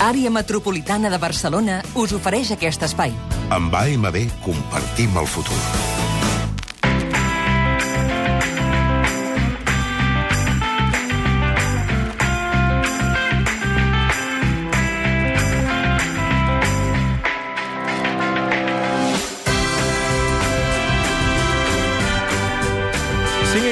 Àrea Metropolitana de Barcelona us ofereix aquest espai. Amb AMB compartim el futur.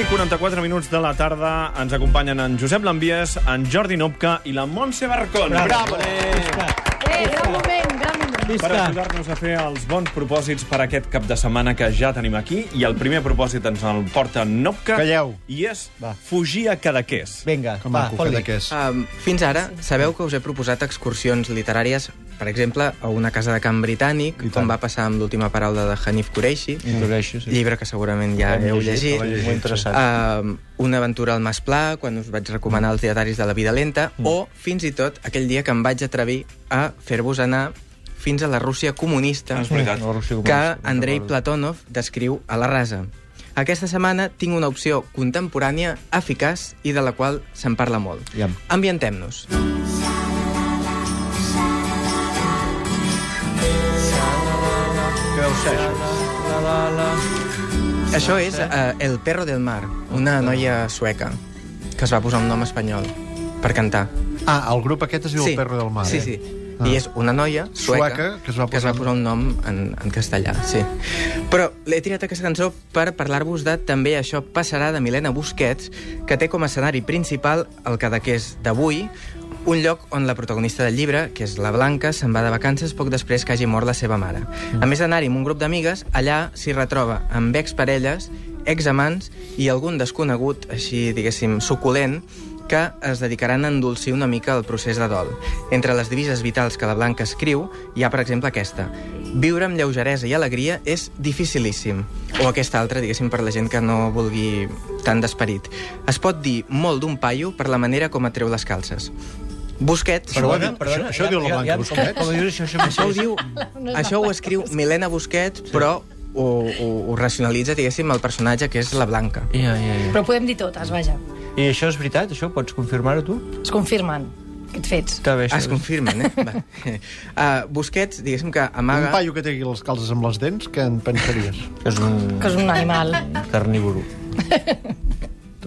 44 minuts de la tarda ens acompanyen en Josep Lambies, en Jordi Nopca i la Montse Barcón. Bravo! Eh, gran moment, gran moment. Per ajudar-nos a fer els bons propòsits per aquest cap de setmana que ja tenim aquí. I el primer propòsit ens el porta Nopca. Calleu. I és fugir a Cadaqués. Vinga, Com va, a fot-li. Um, fins ara, sabeu que us he proposat excursions literàries, per exemple, a una casa de camp britànic, I tant. com va passar amb l'última paraula de Hanif Kureishi, Introdueixo, sí. llibre que segurament ja heu llegit, llegit. Molt interessant. Uh, una aventura al Mas Pla, quan us vaig recomanar els dietaris de la vida lenta, Mm. o, fins i tot, aquell dia que em vaig atrevir a fer-vos anar fins a la Rússia comunista, Ah, és veritat. La Rússia que Andrei. Platonov descriu a la rasa. Aquesta setmana tinc una opció contemporània, eficaç i de la qual se'n parla molt. Ambientem-nos. Què ser, això? És uh, El perro del mar, una noia sueca que es va posar un nom espanyol per cantar. Ah, el grup aquest es diu El Perro del Mar. Sí, eh? sí. Ah. I és una noia sueca, Sueca, que es va que es va posar- posar un nom en, en castellà, sí. Però l'he triat aquesta cançó per parlar-vos de També això passarà de Milena Busquets, que té com a escenari principal el Cadaqués d'avui, un lloc on la protagonista del llibre, que és la Blanca, se'n va de vacances poc després que hagi mort la seva mare. A més d'anar-hi amb un grup d'amigues, allà s'hi retroba amb exparelles, examants i algun desconegut, així, diguéssim, suculent, que es dedicaran a endolcir una mica el procés de dol. Entre les divises vitals que la Blanca escriu, hi ha, per exemple, aquesta. Viure amb lleugeresa i alegria és dificilíssim. O aquesta altra, diguéssim, per la gent que no vulgui tant d'esperit. Es pot dir molt d'un paio per la manera com atreu les calces. Busquets... Perdona, això, això diu la Blanca Busquets? Com dius això, això, Això ho diu... això ho escriu Milena Busquets, però ho, ho, ho racionalitza, diguéssim, el personatge que és la Blanca. Ja, ja, ja. Però podem dir totes, vaja. I això és veritat, això? Pots confirmar-ho tu? Es confirmen aquests fets. Està bé, Ah, es confirmen, eh? Va. Uh, Busquets, diguéssim que Un amaga... paio que tegui les calces amb les dents, què en pensaries? Que és un Que és un animal. carnívoro.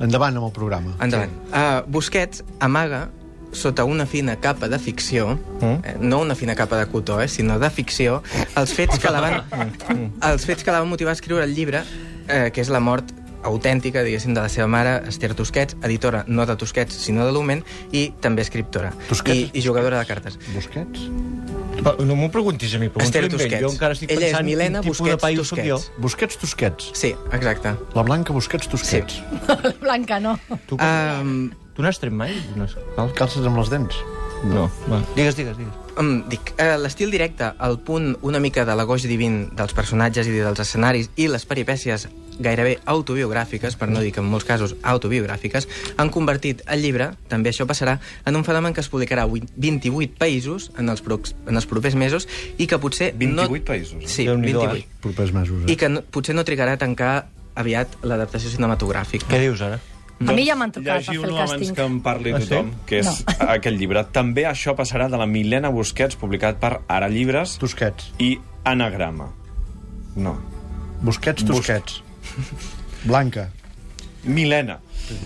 Endavant amb el programa. Endavant. Uh, Busquets amaga sota una fina capa de ficció, Mm. eh, no una fina capa de cotó, eh, sinó de ficció, els fets que la van, els fets que la van motivar a escriure el llibre, eh, que és la mort autèntica, diguéssim, de la seva mare, Esther Tusquets, editora no de Tusquets, sinó de Lumen, i també escriptora. Tusquets? I, I jugadora de cartes. Busquets? No m'ho preguntis a mi, Esther pregunta-li a ell. Tusquets. Jo encara estic Ella és pensant Milena quin tipus de Busquets paio sóc jo. Tusquets. Busquets Tusquets. Sí, exacte. La Blanca Busquets Tusquets. La Blanca, no. Tu, Um, tu n'has tret mai? Unes calces? Calces amb les dents. No. Va. Digues, digues, digues. Um, dic, eh, l'estil directe, el punt una mica de l'agoix divin dels personatges i dels escenaris i les peripècies gairebé autobiogràfiques, per no dir que en molts casos autobiogràfiques, han convertit el llibre, també això passarà, en un fenomen que es publicarà a vuit- 28 països en els, prox, en els propers mesos i que potser... 28 no... països, eh? Sí, Déu-n'hi-do, 28. Propers mesos, I eh? que no, potser no trigarà a tancar aviat l'adaptació cinematogràfica. Què dius ara? A mi ja m'han trucat per fer el Llegiu-lo abans càsting. que en parli Ah, sí? tothom, que és aquell llibre. També això passarà de la Milena Busquets, publicat per Ara Llibres Tusquets. i Anagrama. No. Busquets Tusquets. Blanca. Milena.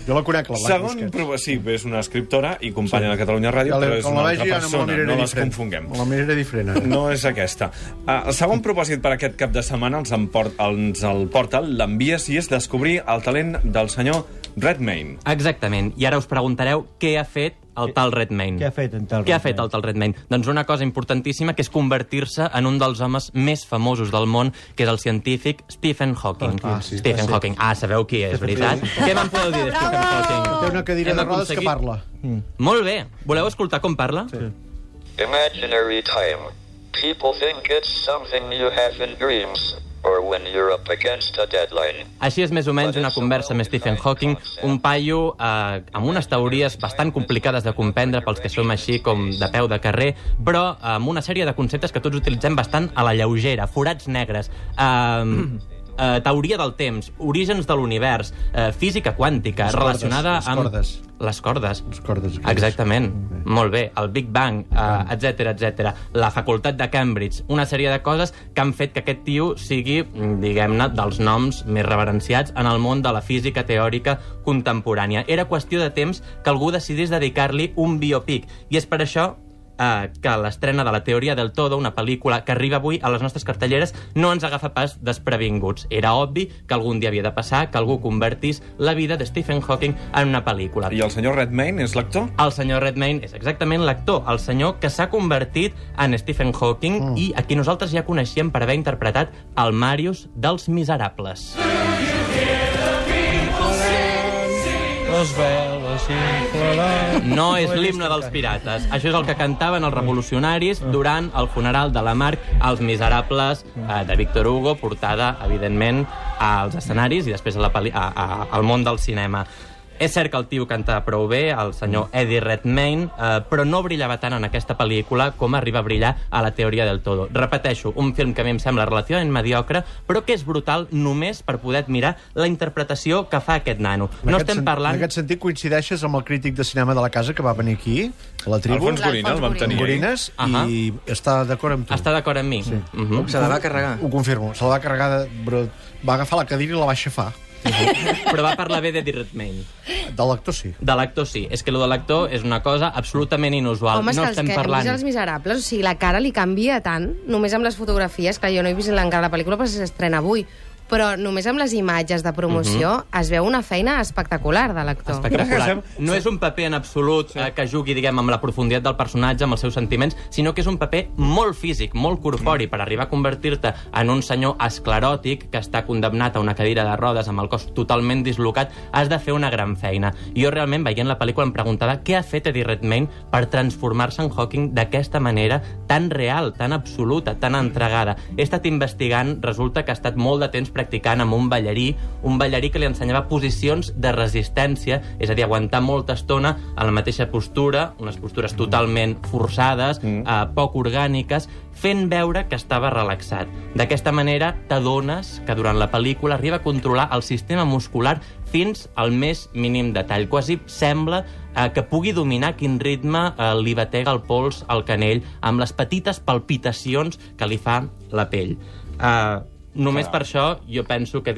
Jo la conec, la Blanca Segon, Busquets. prova, sí, és una escriptora i companya de Catalunya Ràdio, Ja però és una altra no la persona, miraré no les diferent. confonguem. La miraré diferent. ara. No és aquesta. Uh, el segon propòsit per aquest cap de setmana ens, emport, ens el porta l'envies i és descobrir el talent del senyor Redmayne. Exactament. I ara us preguntareu què ha fet el tal Redmayne. Què ha fet en tal Què ha fet el tal Redmayne? Doncs una cosa importantíssima, que és convertir-se en un dels homes més famosos del món, que és el científic Stephen Hawking. Ah, sí. Stephen Ah, sí. Hawking. Ah, sabeu qui és, veritat? Què me'n podeu dir de Stephen Hawking? Té una cadira Hem de rodes que parla. Molt bé. Voleu escoltar com parla? Sí. Imaginary time. People think it's something you have in dreams, or when you're up against a deadline. Així és més o menys una conversa amb Stephen Hawking, un paio eh, amb unes teories bastant complicades de comprendre pels que som així com de peu de carrer, però amb una sèrie de conceptes que tots utilitzem bastant a la lleugera, forats negres. Eh, eh, teoria del temps, orígens de l'univers, eh, física quàntica, Les cordes, relacionada les amb... cordes. Les cordes. Les cordes aquelles. Exactament. Bé. Molt bé. El Big Bang, eh, etc etc. La facultat de Cambridge. Una sèrie de coses que han fet que aquest tio sigui, diguem-ne, dels noms més reverenciats en el món de la física teòrica contemporània. Era qüestió de temps que algú decidís dedicar-li un biopic. I és per això eh, que l'estrena de la Teoria del Todo, una pel·lícula que arriba avui a les nostres cartelleres, no ens agafa pas desprevinguts. Era obvi que algun dia havia de passar que algú convertís la vida de Stephen Hawking en una pel·lícula. I el senyor Redmayne és l'actor? El senyor Redmayne és exactament l'actor, el senyor que s'ha convertit en Stephen Hawking mm. i a qui nosaltres ja coneixíem per haver interpretat el Marius dels Miserables. Les veles s'inflaran... No és l'himne dels pirates. Això és el que cantaven els revolucionaris durant el funeral de la Marc als Miserables eh, de Víctor Hugo, portada, evidentment, als escenaris i després a la a, a, al món del cinema. És cert que el tio canta prou bé, el senyor Eddie Redmayne, eh, però no brillava tant en aquesta pel·lícula com arriba a brillar a la teoria del todo. Repeteixo, un film que a mi em sembla relativament mediocre, però que és brutal només per poder admirar la interpretació que fa aquest nano. En No aquest estem parlant... En aquest sentit coincideixes amb el crític de cinema de la casa que va venir aquí, a la tribu. Alfons Gorina, el vam tenir ahir. Gorines, Ahà. i està d'acord amb tu. Està d'acord amb mi? Sí. Uh -huh. Se la va carregar. Ho confirmo. Se la va carregar, de, va agafar la cadira i la va aixafar. Però va parlar bé d'Eddie Redmayne. De l'actor sí. De l'actor sí. És que lo de l'actor és una cosa absolutament inusual. Home, és no que estem que parlant... els miserables, o sigui, la cara li canvia tant, només amb les fotografies, que jo no he vist encara la pel·lícula perquè s'estrena avui, però només amb les imatges de promoció es veu una feina espectacular de l'actor. Espectacular. No és un paper en absolut eh, que jugui, diguem, amb la profunditat del personatge, amb els seus sentiments, sinó que és un paper molt físic, molt corpori, per arribar a convertir-te en un senyor escleròtic que està condemnat a una cadira de rodes amb el cos totalment dislocat, has de fer una gran feina. I jo realment, veient la pel·lícula, em preguntava què ha fet Eddie Redmayne per transformar-se en Hawking d'aquesta manera tan real, tan absoluta, tan entregada. He estat investigant, resulta que ha estat molt de temps practicant amb un ballarí, un ballarí que li ensenyava posicions de resistència, és a dir, aguantar molta estona en la mateixa postura, unes postures totalment forçades, mm. eh, poc orgàniques, fent veure que estava relaxat. D'aquesta manera t'adones que durant la pel·lícula arriba a controlar el sistema muscular fins al més mínim detall. Quasi sembla eh, que pugui dominar quin ritme eh, li batega el pols al canell amb les petites palpitacions que li fa la pell. Eh, Només per això jo penso que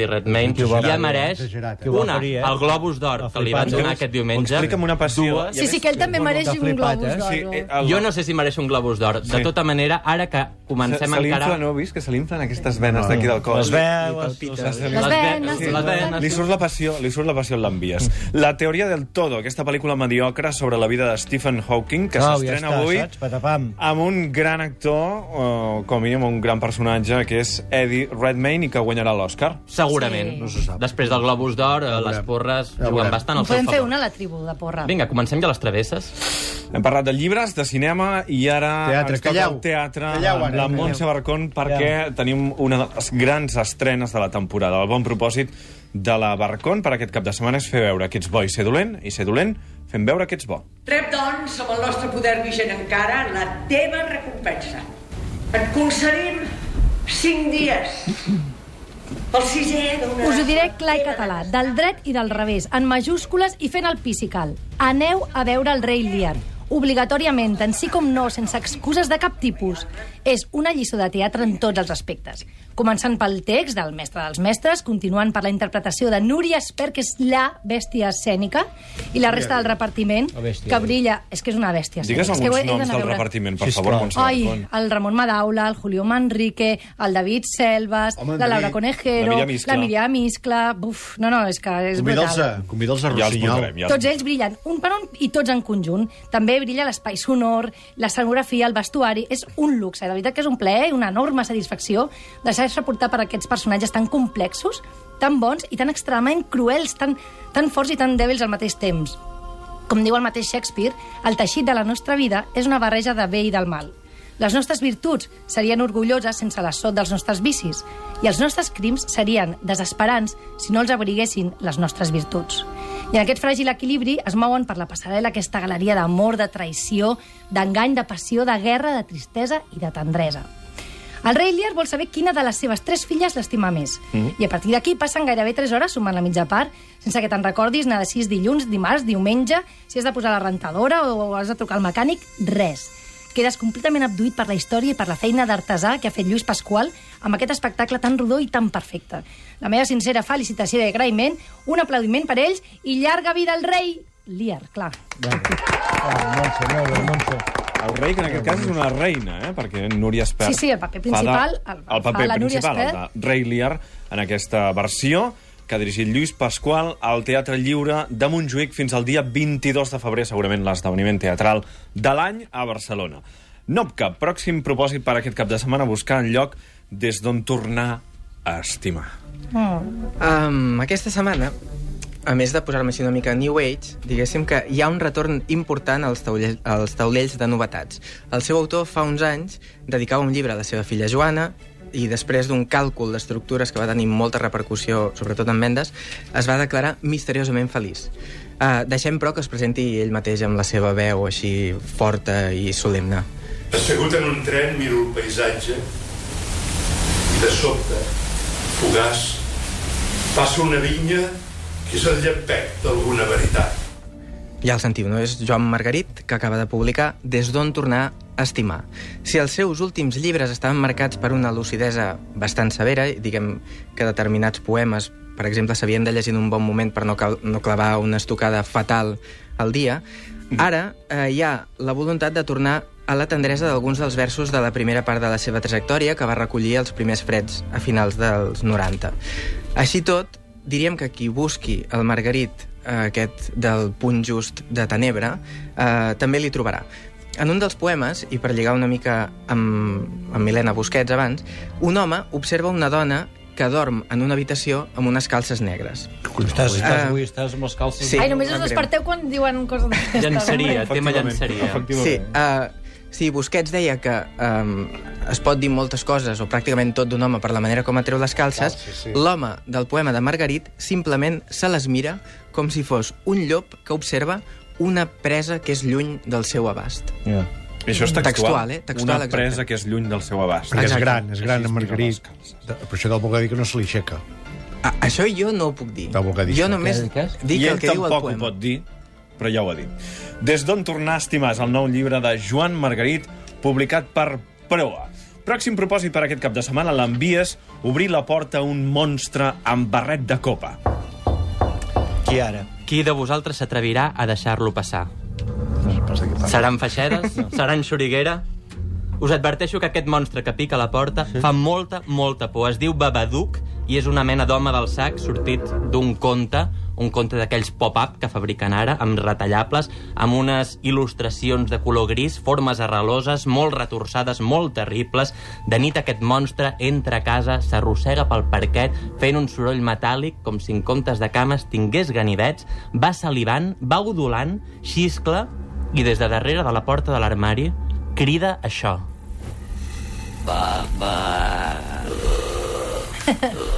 Qui ho va ja mereix Exagerat, eh? Ho una, eh? el Globus d'Or que li van donar aquest diumenge. Explica'm una passió. Dues. Sí, sí, que ell també mereix un globus eh? d'or. Sí, no? el- Jo no sé si mereix un Globus d'or. De tota manera, ara que comencem se l'infla, encara... no? Vist que se l'inflen aquestes venes d'aquí del cos. Les veles... Les, Les venes, les venes. Li surt la passió, li surt la passió en l'envies. La teoria del todo, aquesta pel·lícula mediocre sobre la vida de Stephen Hawking, que ja s'estrena està, avui saps? Amb un gran actor, o com a mínim un gran personatge, que és Eddie Redmayne i que guanyarà l'Oscar. Segurament. Sí. No se sap. Després del Globus d'Or, eh, les porres Ja juguen bastant al seu podem fer favor. una a la tribu de porra. Vinga, comencem ja les travesses. Hem parlat de llibres, de cinema, i ara Teatre, ens toca calleu. el teatre Calleu, ara, la. Montse Barcón perquè tenim una de les grans estrenes de la temporada. El bon propòsit de la Barcón per aquest cap de setmana és fer veure que ets bo i ser dolent, i ser dolent fent veure que ets bo. Rep, doncs, amb el nostre poder vigent encara, la teva recompensa. Et concedim cinc dies. El sisè d'una... Us ho diré clar i català, del dret i del revés, en majúscules i fent el pisical. Aneu a veure el rei Lear. Obligatòriament, tant sí com no, sense excuses de cap tipus. És una lliçó de teatre en tots els aspectes. Començant pel text del mestre dels mestres, continuant per la interpretació de Núria Esper, que és la bèstia escènica, i la resta del repartiment, La bèstia. que brilla... És que és una bèstia. Digues escènica. És que ho alguns noms del veure. repartiment, per favor, Montse Ai, el Ramon Madaula, el Julio Manrique, el David Selvas, Home, la Laura David. Conejero, La Míriam Iscla. la. Buf, no, no, és que és brutal. convida'ls a Ja Rossinyol. ja els Tots ells brillen, un per un i tots en conjunt. També brilla l'espai sonor, l'escenografia, el vestuari... És un luxe, de veritat que és un plaer i una enorme satisfacció deixar-se portar per aquests personatges tan complexos, tan bons i tan extremadament cruels, tan, tan forts i tan dèbils al mateix temps. Com diu el mateix Shakespeare, el teixit de la nostra vida és una barreja de bé i del mal. Les nostres virtuts serien orgulloses sense l'assot dels nostres vicis i els nostres crims serien desesperants si no els abriguessin les nostres virtuts. I en aquest fràgil equilibri es mouen per la passarel·la aquesta galeria d'amor, de traïció, d'engany, de passió, de guerra, de tristesa i de tendresa. El rei Lear vol saber quina de les seves tres filles l'estima més. Mhm. I a partir d'aquí passen gairebé 3 hores sumant la mitja part, sense que te'n recordis anar de 6 dilluns, dimarts, diumenge, si has de posar la rentadora o has de trucar al mecànic, res. Quedes completament abduït per la història i per la feina d'artesà que ha fet Lluís Pasqual amb aquest espectacle tan rodó i tan perfecte. La meva sincera felicitació i agraïment, un aplaudiment per ells i llarga vida al rei Lear, clar. El rei, que en aquest cas és una reina, eh? perquè Núria Espert... Sí, sí, el paper principal fa el- de, el paper fa la Núria principal, el Espert. de rei Lear, en aquesta versió que ha dirigit Lluís Pasqual al Teatre Lliure de Montjuïc fins al dia 22 de febrer, segurament l'esdeveniment teatral de l'any a Barcelona. Nopca, pròxim propòsit per aquest cap de setmana, buscar un lloc des d'on tornar a estimar. Um, aquesta setmana, a més de posar-me així una mica New Age, diguéssim que hi ha un retorn important als taulells, als taulells de novetats. El seu autor, fa uns anys, dedicava un llibre a la seva filla Joana i després d'un càlcul d'estructures que va tenir molta repercussió, sobretot en vendes, es va declarar misteriosament feliç. Uh, deixem, però, que es presenti ell mateix amb la seva veu així forta i solemne. Assegut en un tren miro el paisatge i de sobte, fugaç, passa una vinya que és el llampec d'alguna veritat. Ja el sentiu, no? És Joan Margarit, que acaba de publicar Des d'on tornar a estimar. Si els seus últims llibres estaven marcats per una lucidesa bastant severa, diguem que determinats poemes, per exemple, s'havien de llegir en un bon moment per no, no clavar una estocada fatal al dia, ara eh, hi ha la voluntat de tornar a la tendresa d'alguns dels versos de la primera part de la seva trajectòria que va recollir els primers freds a finals dels 90. Així tot, diríem que qui busqui el Margarit eh, aquest del punt just de Tenebra eh, també li trobarà. En un dels poemes, i per lligar una mica amb, amb Milena Busquets abans, un home observa una dona que dorm en una habitació amb unes calces negres. Estàs, estàs, Eh, avui estàs amb les calces... sí. Ai, només us desperteu quan diuen coses d'aquestes. Tema llançaria. Sí, uh, sí, Busquets deia que um, es pot dir moltes coses, o pràcticament tot d'un home per la manera com atreu les calces. sí, sí. L'home del poema de Margarit simplement se les mira com si fos un llop que observa una presa que és lluny del seu abast. Yeah. I això és textual. Textual, eh? Textual, Una exacte. presa que és lluny del seu abast. Perquè és Exacte. gran, és gran, en Margarit. les calces. De- Per això puc dir que no se li aixeca. Ah, això jo no ho puc dir. Jo només Què- què? dic I el ell que diu el tampoc ho poema. pot dir, però ja ho ha dit. Des d'on tornar a estimar és el nou llibre de Joan Margarit, publicat per Proa. Pròxim propòsit per aquest cap de setmana l'envies obrir la porta a un monstre amb barret de copa. Qui ara? Qui de vosaltres s'atrevirà a deixar-lo passar? No de què parla. Seran feixedes? Seran xoriguera? Us adverteixo que aquest monstre que pica a la porta fa molta, molta por. Es diu Babadook i és una mena d'home del sac sortit d'un conte, un conte d'aquells pop-up que fabriquen ara, amb retallables, amb unes il·lustracions de color gris, formes arreloses, molt retorçades, molt terribles. De nit aquest monstre entra a casa, s'arrossega pel parquet, fent un soroll metàl·lic, com si en comptes de cames tingués ganivets, va salivant, va udolant, xiscla, i des de darrere de la porta de l'armari crida això.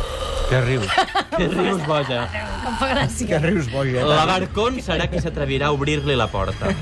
Què rius? Què rius, boja? Em fa gràcia. Què rius, boia? La Barcón serà qui s'atrevirà a obrir-li la porta.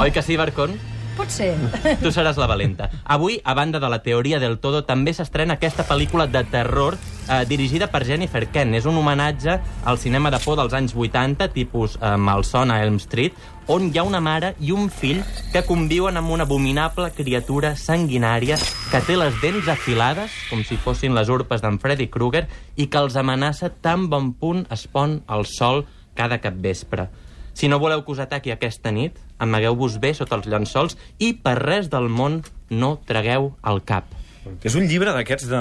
Oi que sí, Barcón? Pot ser. Tu seràs la valenta. Avui, a banda de la teoria del todo, també s'estrena aquesta pel·lícula de terror eh, dirigida per Jennifer Kent. És un homenatge al cinema de por dels anys 80, tipus eh, Malson a Elm Street, on hi ha una mare i un fill que conviuen amb una abominable criatura sanguinària que té les dents afilades, com si fossin les urpes d'en Freddy Krueger, i que els amenaça tan bon punt es pon el sol cada capvespre. Si no voleu que us ataqui aquesta nit, amagueu-vos bé sota els llençols i per res del món no tragueu el cap. És un llibre d'aquests de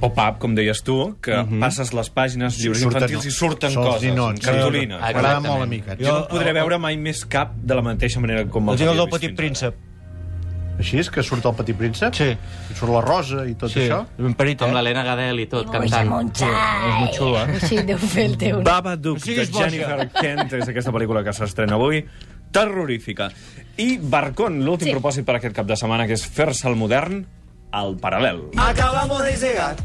pop-up, com deies tu, que passes les pàgines, llibres surten- infantils i surten són els coses, ninots, cartolina. sí. M'agrada molt a mi. Jo no podré veure mai més cap de la mateixa manera com El el havia del Petit Príncep. Així és que surt el Petit Príncep? Sí. I surt la Rosa i tot Sí, això? parit, Amb eh? l'Helena Gadel i tot, Moja, cantant. moja. És molt xulo, eh? Així deu fer el teu. Babadook, No de. Jennifer Kent, és aquesta pel·lícula que s'estrena avui, terrorífica. I Barcon, l'últim Sí. propòsit per aquest cap de setmana, que és fer-se el modern al paral·lel. Acabamos de llegar.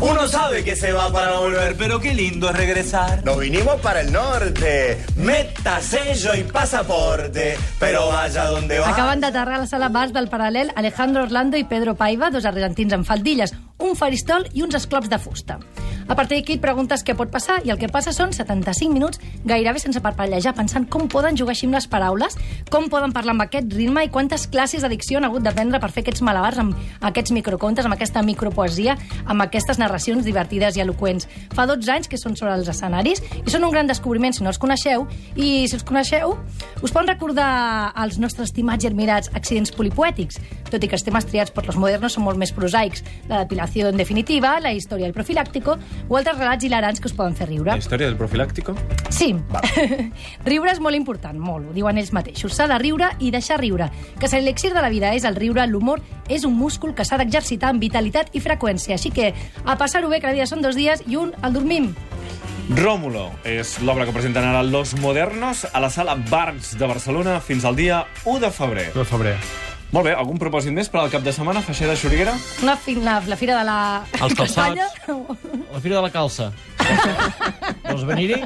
Uno sabe que se va para volver, pero qué lindo es regresar. Nos vinimos para el norte. Meta, sello y pasaporte. Pero vaya donde va. Acaben d'aterrar a la sala bars del Paral·lel Alejandro Orlando i Pedro Paiva, dos argentins amb faldilles, un faristol i uns esclops de fusta. A partir d'aquí et preguntes què pot passar i el que passa són 75 minuts gairebé sense parpellejar, pensant com poden jugar així amb les paraules, com poden parlar amb aquest ritme i quantes classes d'adicció han hagut d'aprendre per fer aquests malabars amb aquests microcontes, amb aquesta micropoesia, amb aquestes narracions divertides i eloqüents. Fa 12 anys que són sobre els escenaris i són un gran descobriment si no els coneixeu i si els coneixeu us poden recordar als nostres estimats i admirats accidents polipoètics, tot i que els temes triats per los modernos són molt més prosaics. La depilació en definitiva, la història del profilàctico o altres relats hilarants que us poden fer riure. La història del profilàctico? Sí. riure és molt important, molt, ho diuen ells mateixos. S'ha de riure i deixar riure. Que si l'elixir de la vida és el riure, l'humor és un múscul que s'ha d'exercitar amb vitalitat i freqüència. Així que a passar-ho bé, cada dia són dos dies i un el dormim. Rómulo és l'obra que presenten ara Los Modernos a la sala Barts de Barcelona fins al dia 1 de febrer. 1 de febrer. Molt bé, algun propòsit més per al cap de setmana, Feixer de Xuriguera? Una fi, la, la fira de la... Els calçats. La fira de la calça. Vols venir-hi?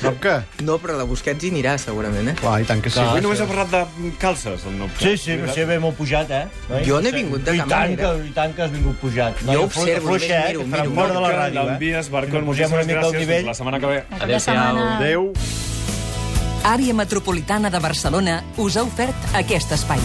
No, què? No, però la Busquets hi anirà, segurament, eh? Clar, i tant que sí. Avui només ha parlat de calces, el Nopca. Sí, sí, però sí, ve molt pujat, eh? Noi? Jo n'he vingut de I cap tant, manera. que, I tant que has vingut pujat. Jo observo, només eh? miro, miro. fora de la ràdio, eh? L'envies, Barcon, moltíssimes mica al gràcies. la setmana que ve. Setmana. Adéu. Àrea Metropolitana de Barcelona us ha ofert aquest espai.